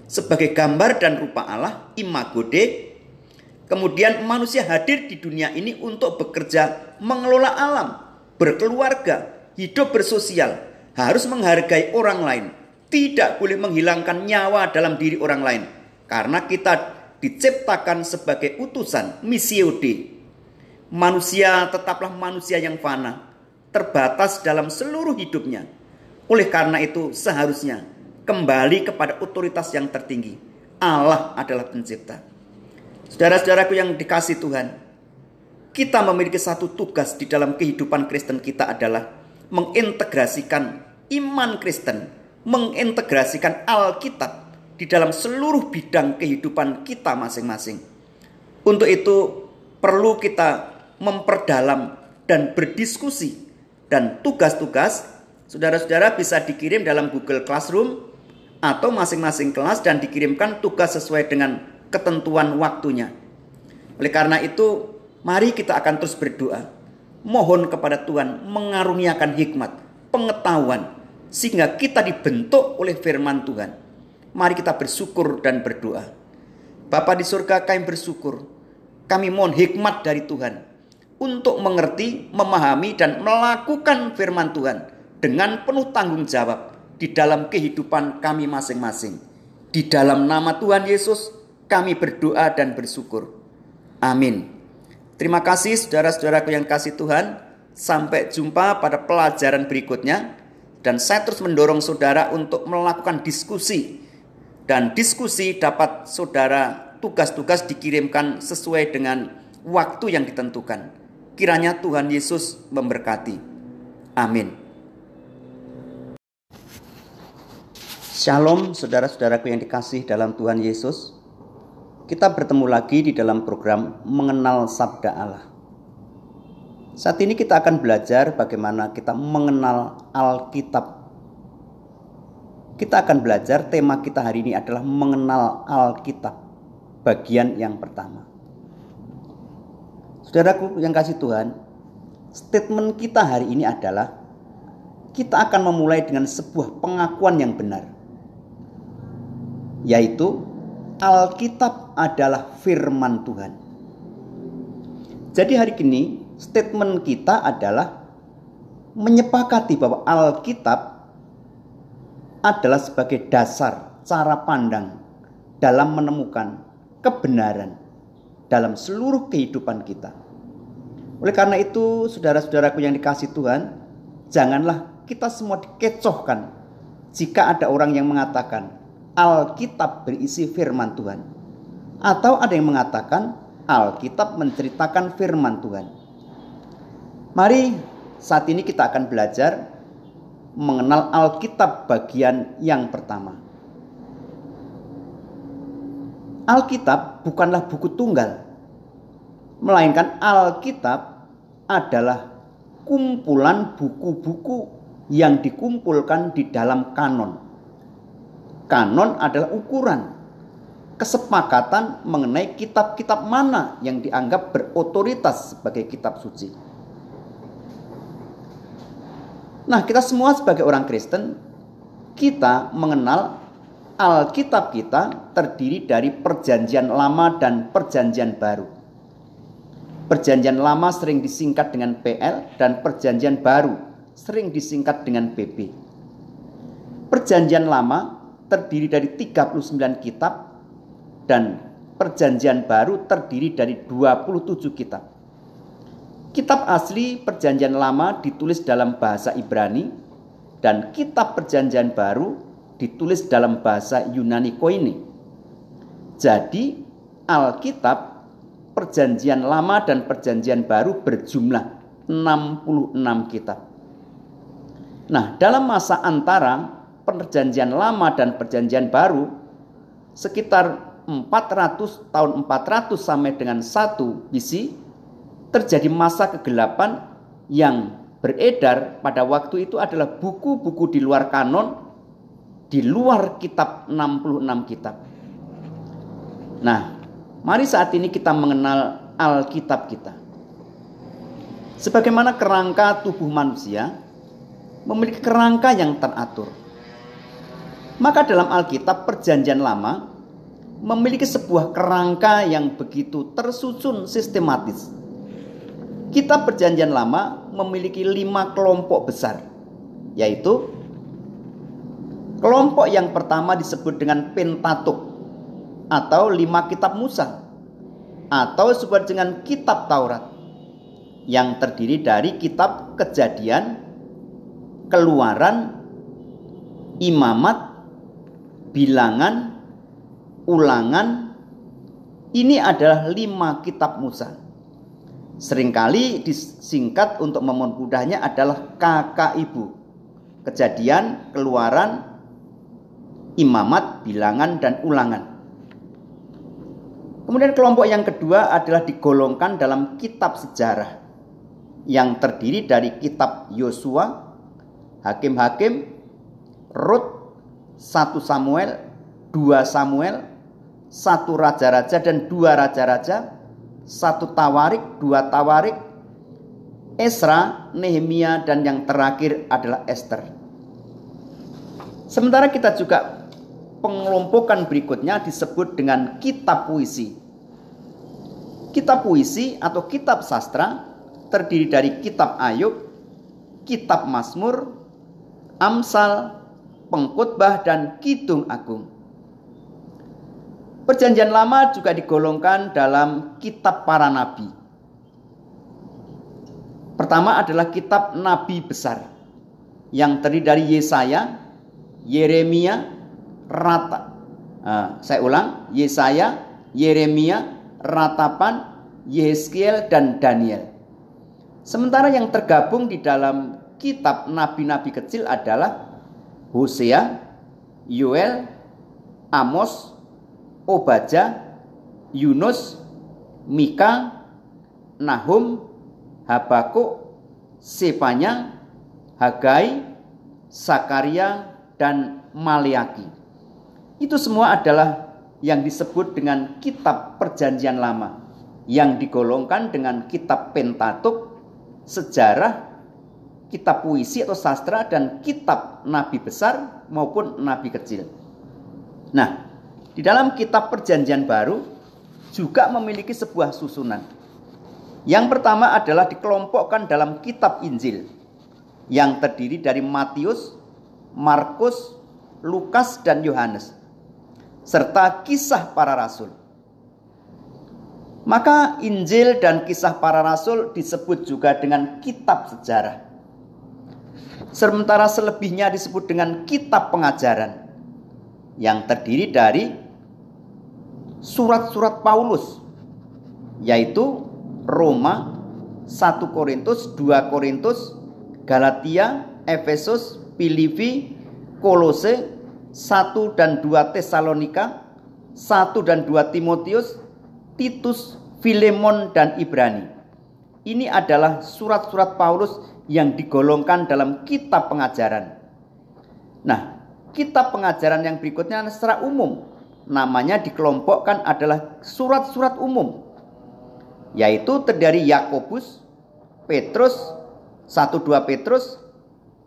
sebagai gambar dan rupa Allah, imago Dei. Kemudian manusia hadir di dunia ini untuk bekerja mengelola alam, berkeluarga, hidup bersosial, harus menghargai orang lain, tidak boleh menghilangkan nyawa dalam diri orang lain, karena kita diciptakan sebagai utusan, missio Dei. Manusia tetaplah manusia yang fana, terbatas dalam seluruh hidupnya oleh karena itu seharusnya kembali kepada otoritas yang tertinggi. Allah adalah pencipta. Saudara-saudaraku yang dikasih Tuhan, kita memiliki satu tugas di dalam kehidupan Kristen kita adalah mengintegrasikan iman Kristen, mengintegrasikan Alkitab di dalam seluruh bidang kehidupan kita masing-masing. Untuk itu perlu kita memperdalam dan berdiskusi dan tugas-tugas Saudara-saudara bisa dikirim dalam Google Classroom atau masing-masing kelas dan dikirimkan tugas sesuai dengan ketentuan waktunya. Oleh karena itu, mari kita akan terus berdoa. Mohon kepada Tuhan mengaruniakan hikmat, pengetahuan, sehingga kita dibentuk oleh firman Tuhan. Mari kita bersyukur dan berdoa. Bapa di surga kami bersyukur. Kami mohon hikmat dari Tuhan untuk mengerti, memahami, dan melakukan firman Tuhan dengan penuh tanggung jawab di dalam kehidupan kami masing-masing. Di dalam nama Tuhan Yesus, kami berdoa dan bersyukur. Amin. Terima kasih saudara-saudaraku yang kasih Tuhan. Sampai jumpa pada pelajaran berikutnya. Dan saya terus mendorong saudara untuk melakukan diskusi. Dan diskusi dapat saudara tugas-tugas dikirimkan sesuai dengan waktu yang ditentukan. Kiranya Tuhan Yesus memberkati. Amin. Shalom saudara-saudaraku yang dikasih dalam Tuhan Yesus. Kita bertemu lagi di dalam program Mengenal Sabda Allah. Saat ini kita akan belajar bagaimana kita mengenal Alkitab. Kita akan belajar tema kita hari ini adalah mengenal Alkitab. Bagian yang pertama. Saudaraku yang kasih Tuhan, statement kita hari ini adalah kita akan memulai dengan sebuah pengakuan yang benar. Yaitu Alkitab adalah firman Tuhan. Jadi hari ini statement kita adalah menyepakati bahwa Alkitab adalah sebagai dasar cara pandang dalam menemukan kebenaran dalam seluruh kehidupan kita. Oleh karena itu, saudara-saudaraku yang dikasih Tuhan, janganlah kita semua dikecohkan jika ada orang yang mengatakan Alkitab berisi firman Tuhan. Atau ada yang mengatakan Alkitab menceritakan firman Tuhan. Mari saat ini kita akan belajar mengenal Alkitab bagian yang pertama. Alkitab bukanlah buku tunggal, melainkan Alkitab adalah kumpulan buku-buku yang dikumpulkan di dalam kanon. Kanon adalah ukuran kesepakatan mengenai kitab-kitab mana yang dianggap berotoritas sebagai kitab suci. Nah, kita semua sebagai orang Kristen, kita mengenal Alkitab kita terdiri dari Perjanjian Lama dan Perjanjian Baru. Perjanjian Lama sering disingkat dengan PL dan Perjanjian Baru sering disingkat dengan PP. Perjanjian Lama terdiri dari 39 kitab dan Perjanjian Baru terdiri dari 27 kitab. Kitab asli Perjanjian Lama ditulis dalam bahasa Ibrani dan kitab Perjanjian Baru ditulis dalam bahasa Yunani Koine. Jadi Alkitab Perjanjian Lama dan Perjanjian Baru berjumlah 66 kitab. Nah, dalam masa antara Perjanjian Lama dan Perjanjian Baru sekitar 400 tahun 400 sampai dengan 1 BC terjadi masa kegelapan yang beredar pada waktu itu adalah buku-buku di luar kanon di luar kitab 66 kitab. Nah, mari saat ini kita mengenal Alkitab kita. Sebagaimana kerangka tubuh manusia memiliki kerangka yang teratur. Maka dalam Alkitab Perjanjian Lama memiliki sebuah kerangka yang begitu tersusun sistematis. Kitab Perjanjian Lama memiliki lima kelompok besar, yaitu Kelompok yang pertama disebut dengan Pentatuk atau lima kitab Musa atau disebut dengan kitab Taurat yang terdiri dari kitab Kejadian, Keluaran, Imamat, Bilangan, Ulangan. Ini adalah lima kitab Musa. Seringkali disingkat untuk memudahnya adalah kakak ibu. Kejadian, Keluaran, imamat, bilangan, dan ulangan. Kemudian kelompok yang kedua adalah digolongkan dalam kitab sejarah yang terdiri dari kitab Yosua, Hakim-hakim, Rut, 1 Samuel, 2 Samuel, satu raja-raja dan dua raja-raja, satu tawarik, dua tawarik, Esra, Nehemia, dan yang terakhir adalah Esther. Sementara kita juga pengelompokan berikutnya disebut dengan kitab puisi. Kitab puisi atau kitab sastra terdiri dari kitab Ayub, kitab Mazmur, Amsal, Pengkhotbah dan Kidung Agung. Perjanjian Lama juga digolongkan dalam kitab para nabi, Pertama adalah kitab nabi besar yang terdiri dari Yesaya, Yeremia, Rata. Uh, saya ulang, Yesaya, Yeremia, Ratapan, Yehezkiel dan Daniel. Sementara yang tergabung di dalam kitab nabi-nabi kecil adalah Hosea, Yoel, Amos, Obaja, Yunus, Mika, Nahum, Habakuk, Sefanya, Hagai, Sakaria, dan Maliaki. Itu semua adalah yang disebut dengan kitab perjanjian lama yang digolongkan dengan kitab Pentatuk, sejarah, kitab puisi atau sastra dan kitab nabi besar maupun nabi kecil. Nah, di dalam kitab perjanjian baru juga memiliki sebuah susunan yang pertama adalah dikelompokkan dalam kitab Injil yang terdiri dari Matius, Markus, Lukas, dan Yohanes serta kisah para rasul. Maka Injil dan kisah para rasul disebut juga dengan kitab sejarah. Sementara selebihnya disebut dengan kitab pengajaran yang terdiri dari surat-surat Paulus yaitu Roma, 1 Korintus, 2 Korintus, Galatia, Efesus, Filipi, Kolose, 1 dan 2 Tesalonika, 1 dan 2 Timotius, Titus, Filemon dan Ibrani. Ini adalah surat-surat Paulus yang digolongkan dalam kitab pengajaran. Nah, kitab pengajaran yang berikutnya secara umum namanya dikelompokkan adalah surat-surat umum yaitu terdiri Yakobus, Petrus, 1 2 Petrus,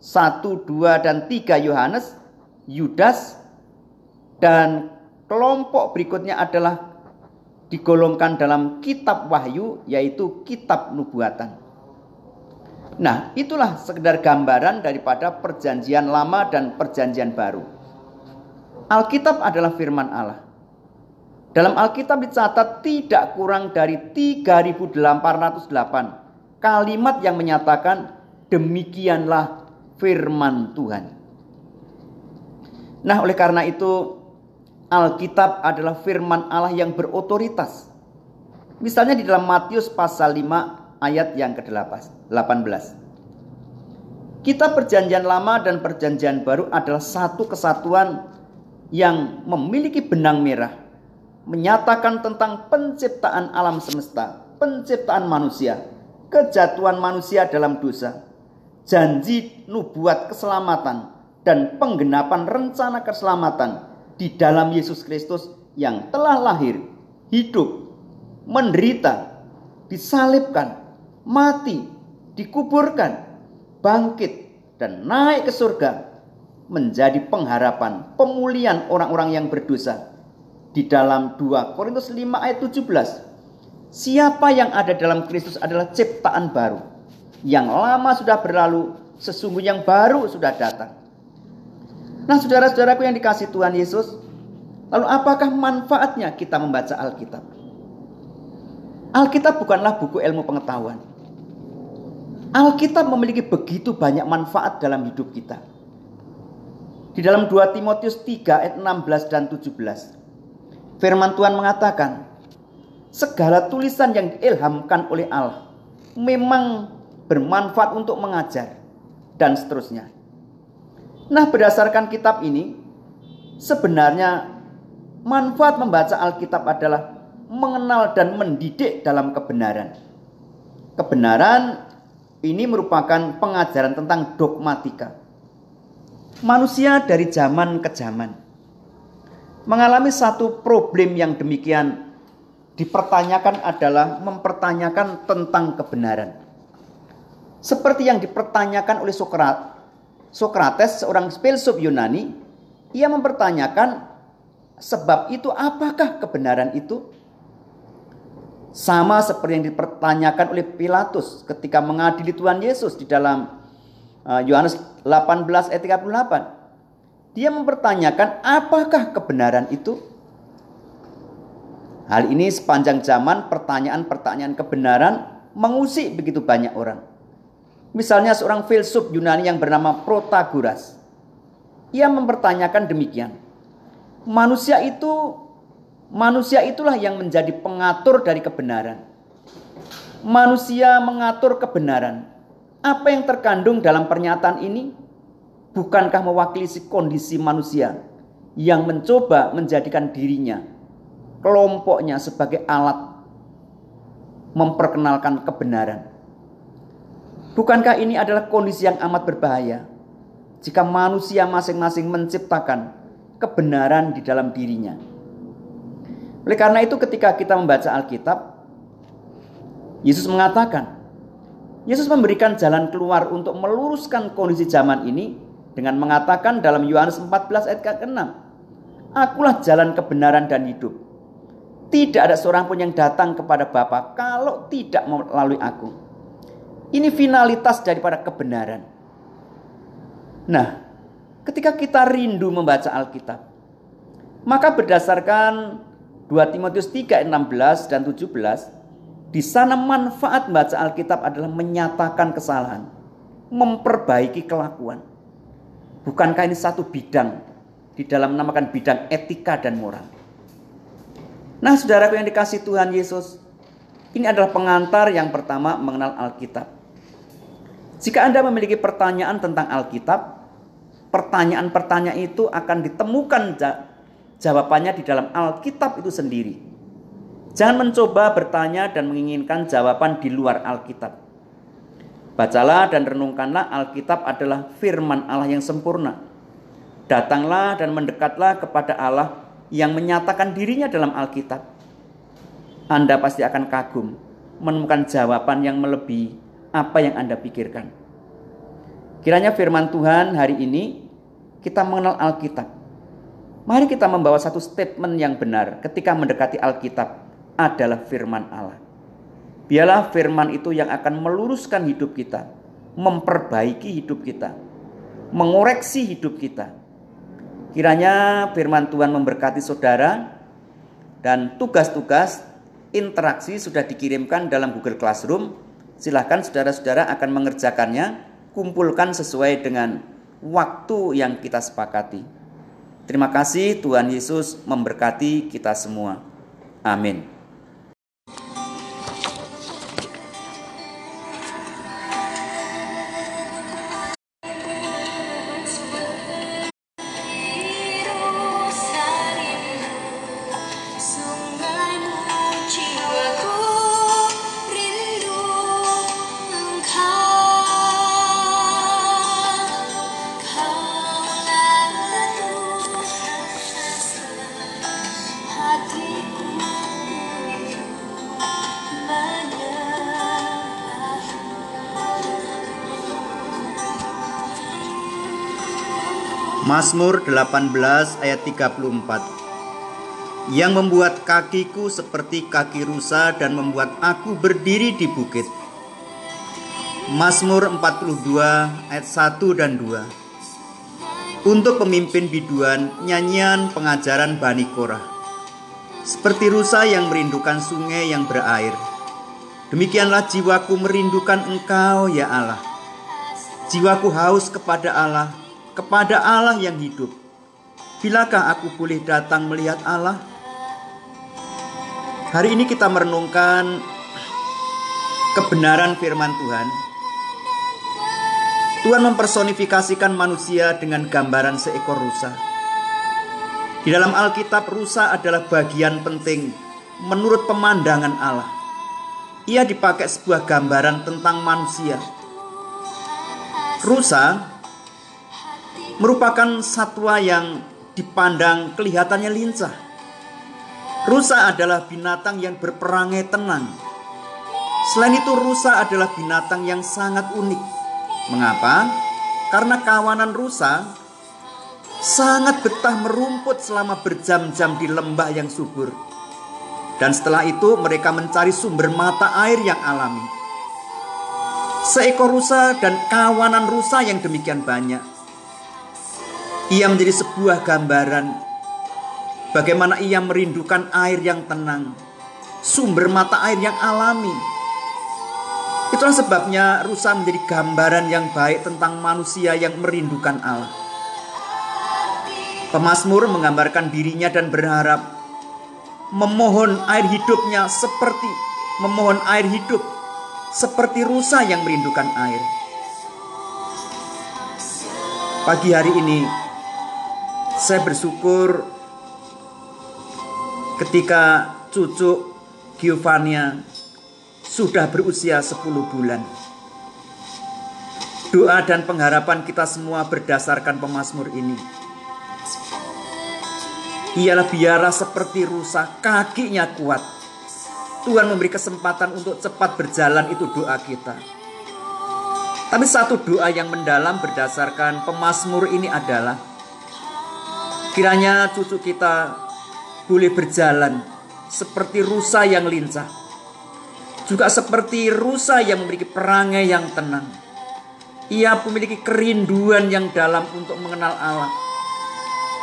1 2 dan 3 Yohanes, Yudas dan kelompok berikutnya adalah digolongkan dalam kitab Wahyu yaitu kitab nubuatan. Nah, itulah sekedar gambaran daripada perjanjian lama dan perjanjian baru. Alkitab adalah firman Allah. Dalam Alkitab dicatat tidak kurang dari 3808 kalimat yang menyatakan demikianlah firman Tuhan. Nah, oleh karena itu Alkitab adalah firman Allah yang berotoritas. Misalnya di dalam Matius pasal 5 ayat yang ke-18. Kitab Perjanjian Lama dan Perjanjian Baru adalah satu kesatuan yang memiliki benang merah menyatakan tentang penciptaan alam semesta, penciptaan manusia, kejatuhan manusia dalam dosa, janji nubuat keselamatan, dan penggenapan rencana keselamatan di dalam Yesus Kristus yang telah lahir, hidup, menderita, disalibkan, mati, dikuburkan, bangkit, dan naik ke surga menjadi pengharapan pemulihan orang-orang yang berdosa di dalam 2 Korintus 5 ayat 17. Siapa yang ada dalam Kristus adalah ciptaan baru. Yang lama sudah berlalu, sesungguhnya yang baru sudah datang. Nah saudara-saudaraku yang dikasih Tuhan Yesus, lalu apakah manfaatnya kita membaca Alkitab? Alkitab bukanlah buku ilmu pengetahuan. Alkitab memiliki begitu banyak manfaat dalam hidup kita. Di dalam 2 Timotius 3 ayat 16 dan 17. Firman Tuhan mengatakan, segala tulisan yang diilhamkan oleh Allah memang bermanfaat untuk mengajar dan seterusnya. Nah, berdasarkan kitab ini, sebenarnya manfaat membaca Alkitab adalah mengenal dan mendidik dalam kebenaran. Kebenaran ini merupakan pengajaran tentang dogmatika. Manusia dari zaman ke zaman mengalami satu problem yang demikian dipertanyakan adalah mempertanyakan tentang kebenaran. Seperti yang dipertanyakan oleh Sokrat, Sokrates, seorang filsuf Yunani, ia mempertanyakan sebab itu apakah kebenaran itu? Sama seperti yang dipertanyakan oleh Pilatus ketika mengadili Tuhan Yesus di dalam Yohanes 18 ayat 38. Dia mempertanyakan apakah kebenaran itu? Hal ini sepanjang zaman pertanyaan-pertanyaan kebenaran mengusik begitu banyak orang. Misalnya seorang filsuf Yunani yang bernama Protagoras. Ia mempertanyakan demikian. Manusia itu manusia itulah yang menjadi pengatur dari kebenaran. Manusia mengatur kebenaran. Apa yang terkandung dalam pernyataan ini bukankah mewakili kondisi manusia yang mencoba menjadikan dirinya, kelompoknya sebagai alat memperkenalkan kebenaran? Bukankah ini adalah kondisi yang amat berbahaya jika manusia masing-masing menciptakan kebenaran di dalam dirinya? Oleh karena itu ketika kita membaca Alkitab, Yesus mengatakan, Yesus memberikan jalan keluar untuk meluruskan kondisi zaman ini dengan mengatakan dalam Yohanes 14 ayat ke-6, Akulah jalan kebenaran dan hidup. Tidak ada seorang pun yang datang kepada Bapa kalau tidak melalui aku. Ini finalitas daripada kebenaran. Nah, ketika kita rindu membaca Alkitab, maka berdasarkan 2 Timotius 3 16 dan 17, di sana manfaat membaca Alkitab adalah menyatakan kesalahan, memperbaiki kelakuan. Bukankah ini satu bidang di dalam namakan bidang etika dan moral? Nah, saudaraku yang dikasih Tuhan Yesus, ini adalah pengantar yang pertama mengenal Alkitab. Jika Anda memiliki pertanyaan tentang Alkitab, pertanyaan-pertanyaan itu akan ditemukan jawabannya di dalam Alkitab itu sendiri. Jangan mencoba bertanya dan menginginkan jawaban di luar Alkitab. Bacalah dan renungkanlah Alkitab adalah firman Allah yang sempurna. Datanglah dan mendekatlah kepada Allah yang menyatakan dirinya dalam Alkitab. Anda pasti akan kagum menemukan jawaban yang melebihi apa yang Anda pikirkan. Kiranya firman Tuhan hari ini kita mengenal Alkitab. Mari kita membawa satu statement yang benar ketika mendekati Alkitab adalah firman Allah. Biarlah firman itu yang akan meluruskan hidup kita, memperbaiki hidup kita, mengoreksi hidup kita. Kiranya firman Tuhan memberkati saudara dan tugas-tugas interaksi sudah dikirimkan dalam Google Classroom silahkan saudara-saudara akan mengerjakannya, kumpulkan sesuai dengan waktu yang kita sepakati. Terima kasih Tuhan Yesus memberkati kita semua. Amin. Mazmur 18 ayat 34 Yang membuat kakiku seperti kaki rusa dan membuat aku berdiri di bukit. Mazmur 42 ayat 1 dan 2 Untuk pemimpin biduan nyanyian pengajaran Bani Korah. Seperti rusa yang merindukan sungai yang berair. Demikianlah jiwaku merindukan engkau ya Allah. Jiwaku haus kepada Allah kepada Allah yang hidup. Bilakah aku boleh datang melihat Allah? Hari ini kita merenungkan kebenaran firman Tuhan. Tuhan mempersonifikasikan manusia dengan gambaran seekor rusa. Di dalam Alkitab, rusa adalah bagian penting menurut pemandangan Allah. Ia dipakai sebuah gambaran tentang manusia. Rusa merupakan satwa yang dipandang kelihatannya lincah. Rusa adalah binatang yang berperangai tenang. Selain itu, rusa adalah binatang yang sangat unik. Mengapa? Karena kawanan rusa sangat betah merumput selama berjam-jam di lembah yang subur. Dan setelah itu mereka mencari sumber mata air yang alami. Seekor rusa dan kawanan rusa yang demikian banyak ia menjadi sebuah gambaran bagaimana ia merindukan air yang tenang, sumber mata air yang alami. Itulah sebabnya rusa menjadi gambaran yang baik tentang manusia yang merindukan Allah. Pemasmur menggambarkan dirinya dan berharap memohon air hidupnya seperti memohon air hidup seperti rusa yang merindukan air. Pagi hari ini saya bersyukur ketika cucu Giovannia sudah berusia 10 bulan. Doa dan pengharapan kita semua berdasarkan pemazmur ini. Ialah biarlah seperti rusa, kakinya kuat. Tuhan memberi kesempatan untuk cepat berjalan itu doa kita. Tapi satu doa yang mendalam berdasarkan pemazmur ini adalah kiranya cucu kita boleh berjalan seperti rusa yang lincah juga seperti rusa yang memiliki perangai yang tenang. Ia memiliki kerinduan yang dalam untuk mengenal Allah.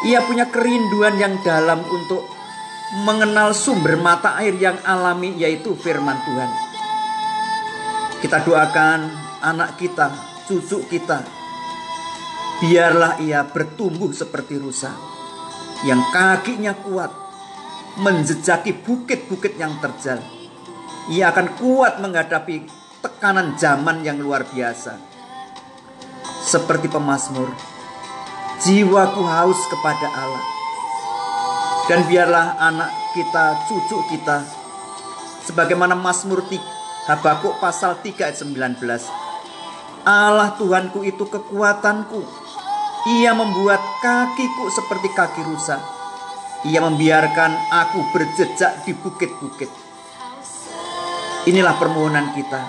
Ia punya kerinduan yang dalam untuk mengenal sumber mata air yang alami yaitu firman Tuhan. Kita doakan anak kita, cucu kita. Biarlah ia bertumbuh seperti rusa yang kakinya kuat menjejaki bukit-bukit yang terjal ia akan kuat menghadapi tekanan zaman yang luar biasa. Seperti pemazmur, jiwaku haus kepada Allah. Dan biarlah anak kita, cucu kita, sebagaimana Mazmur Habakuk pasal 3 ayat 19. Allah Tuhanku itu kekuatanku. Ia membuat kakiku seperti kaki rusa. Ia membiarkan aku berjejak di bukit-bukit. Inilah permohonan kita.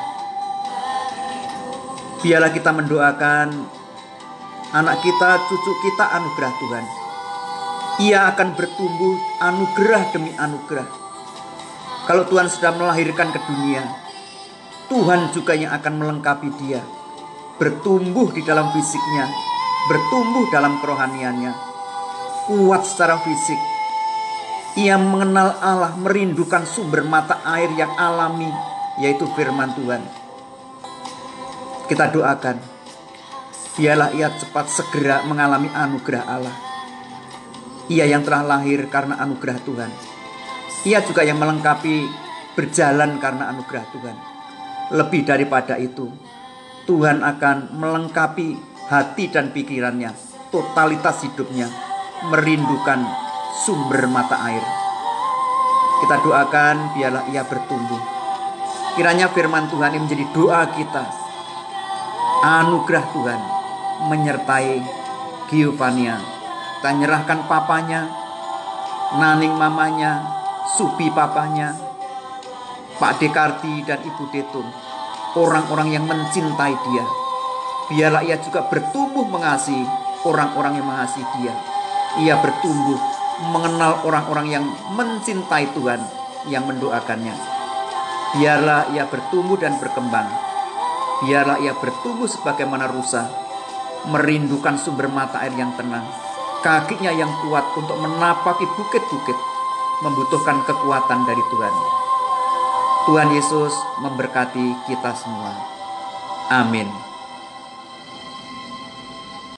Biarlah kita mendoakan anak kita, cucu kita anugerah Tuhan. Ia akan bertumbuh anugerah demi anugerah. Kalau Tuhan sudah melahirkan ke dunia, Tuhan juga yang akan melengkapi dia. Bertumbuh di dalam fisiknya, bertumbuh dalam kerohaniannya. Kuat secara fisik, ia mengenal Allah, merindukan sumber mata air yang alami, yaitu firman Tuhan. Kita doakan, biarlah ia cepat segera mengalami anugerah Allah. Ia yang telah lahir karena anugerah Tuhan. Ia juga yang melengkapi berjalan karena anugerah Tuhan. Lebih daripada itu, Tuhan akan melengkapi hati dan pikirannya, totalitas hidupnya, merindukan sumber mata air. Kita doakan biarlah ia bertumbuh. Kiranya firman Tuhan ini menjadi doa kita. Anugerah Tuhan menyertai Giovannia. Kita nyerahkan papanya, Naning mamanya, Subi papanya, Pak Dekarti dan Ibu Detung. Orang-orang yang mencintai dia. Biarlah ia juga bertumbuh mengasihi orang-orang yang mengasihi dia. Ia bertumbuh mengenal orang-orang yang mencintai Tuhan yang mendoakannya. Biarlah ia bertumbuh dan berkembang. Biarlah ia bertumbuh sebagaimana rusa, merindukan sumber mata air yang tenang. Kakinya yang kuat untuk menapaki bukit-bukit, membutuhkan kekuatan dari Tuhan. Tuhan Yesus memberkati kita semua. Amin.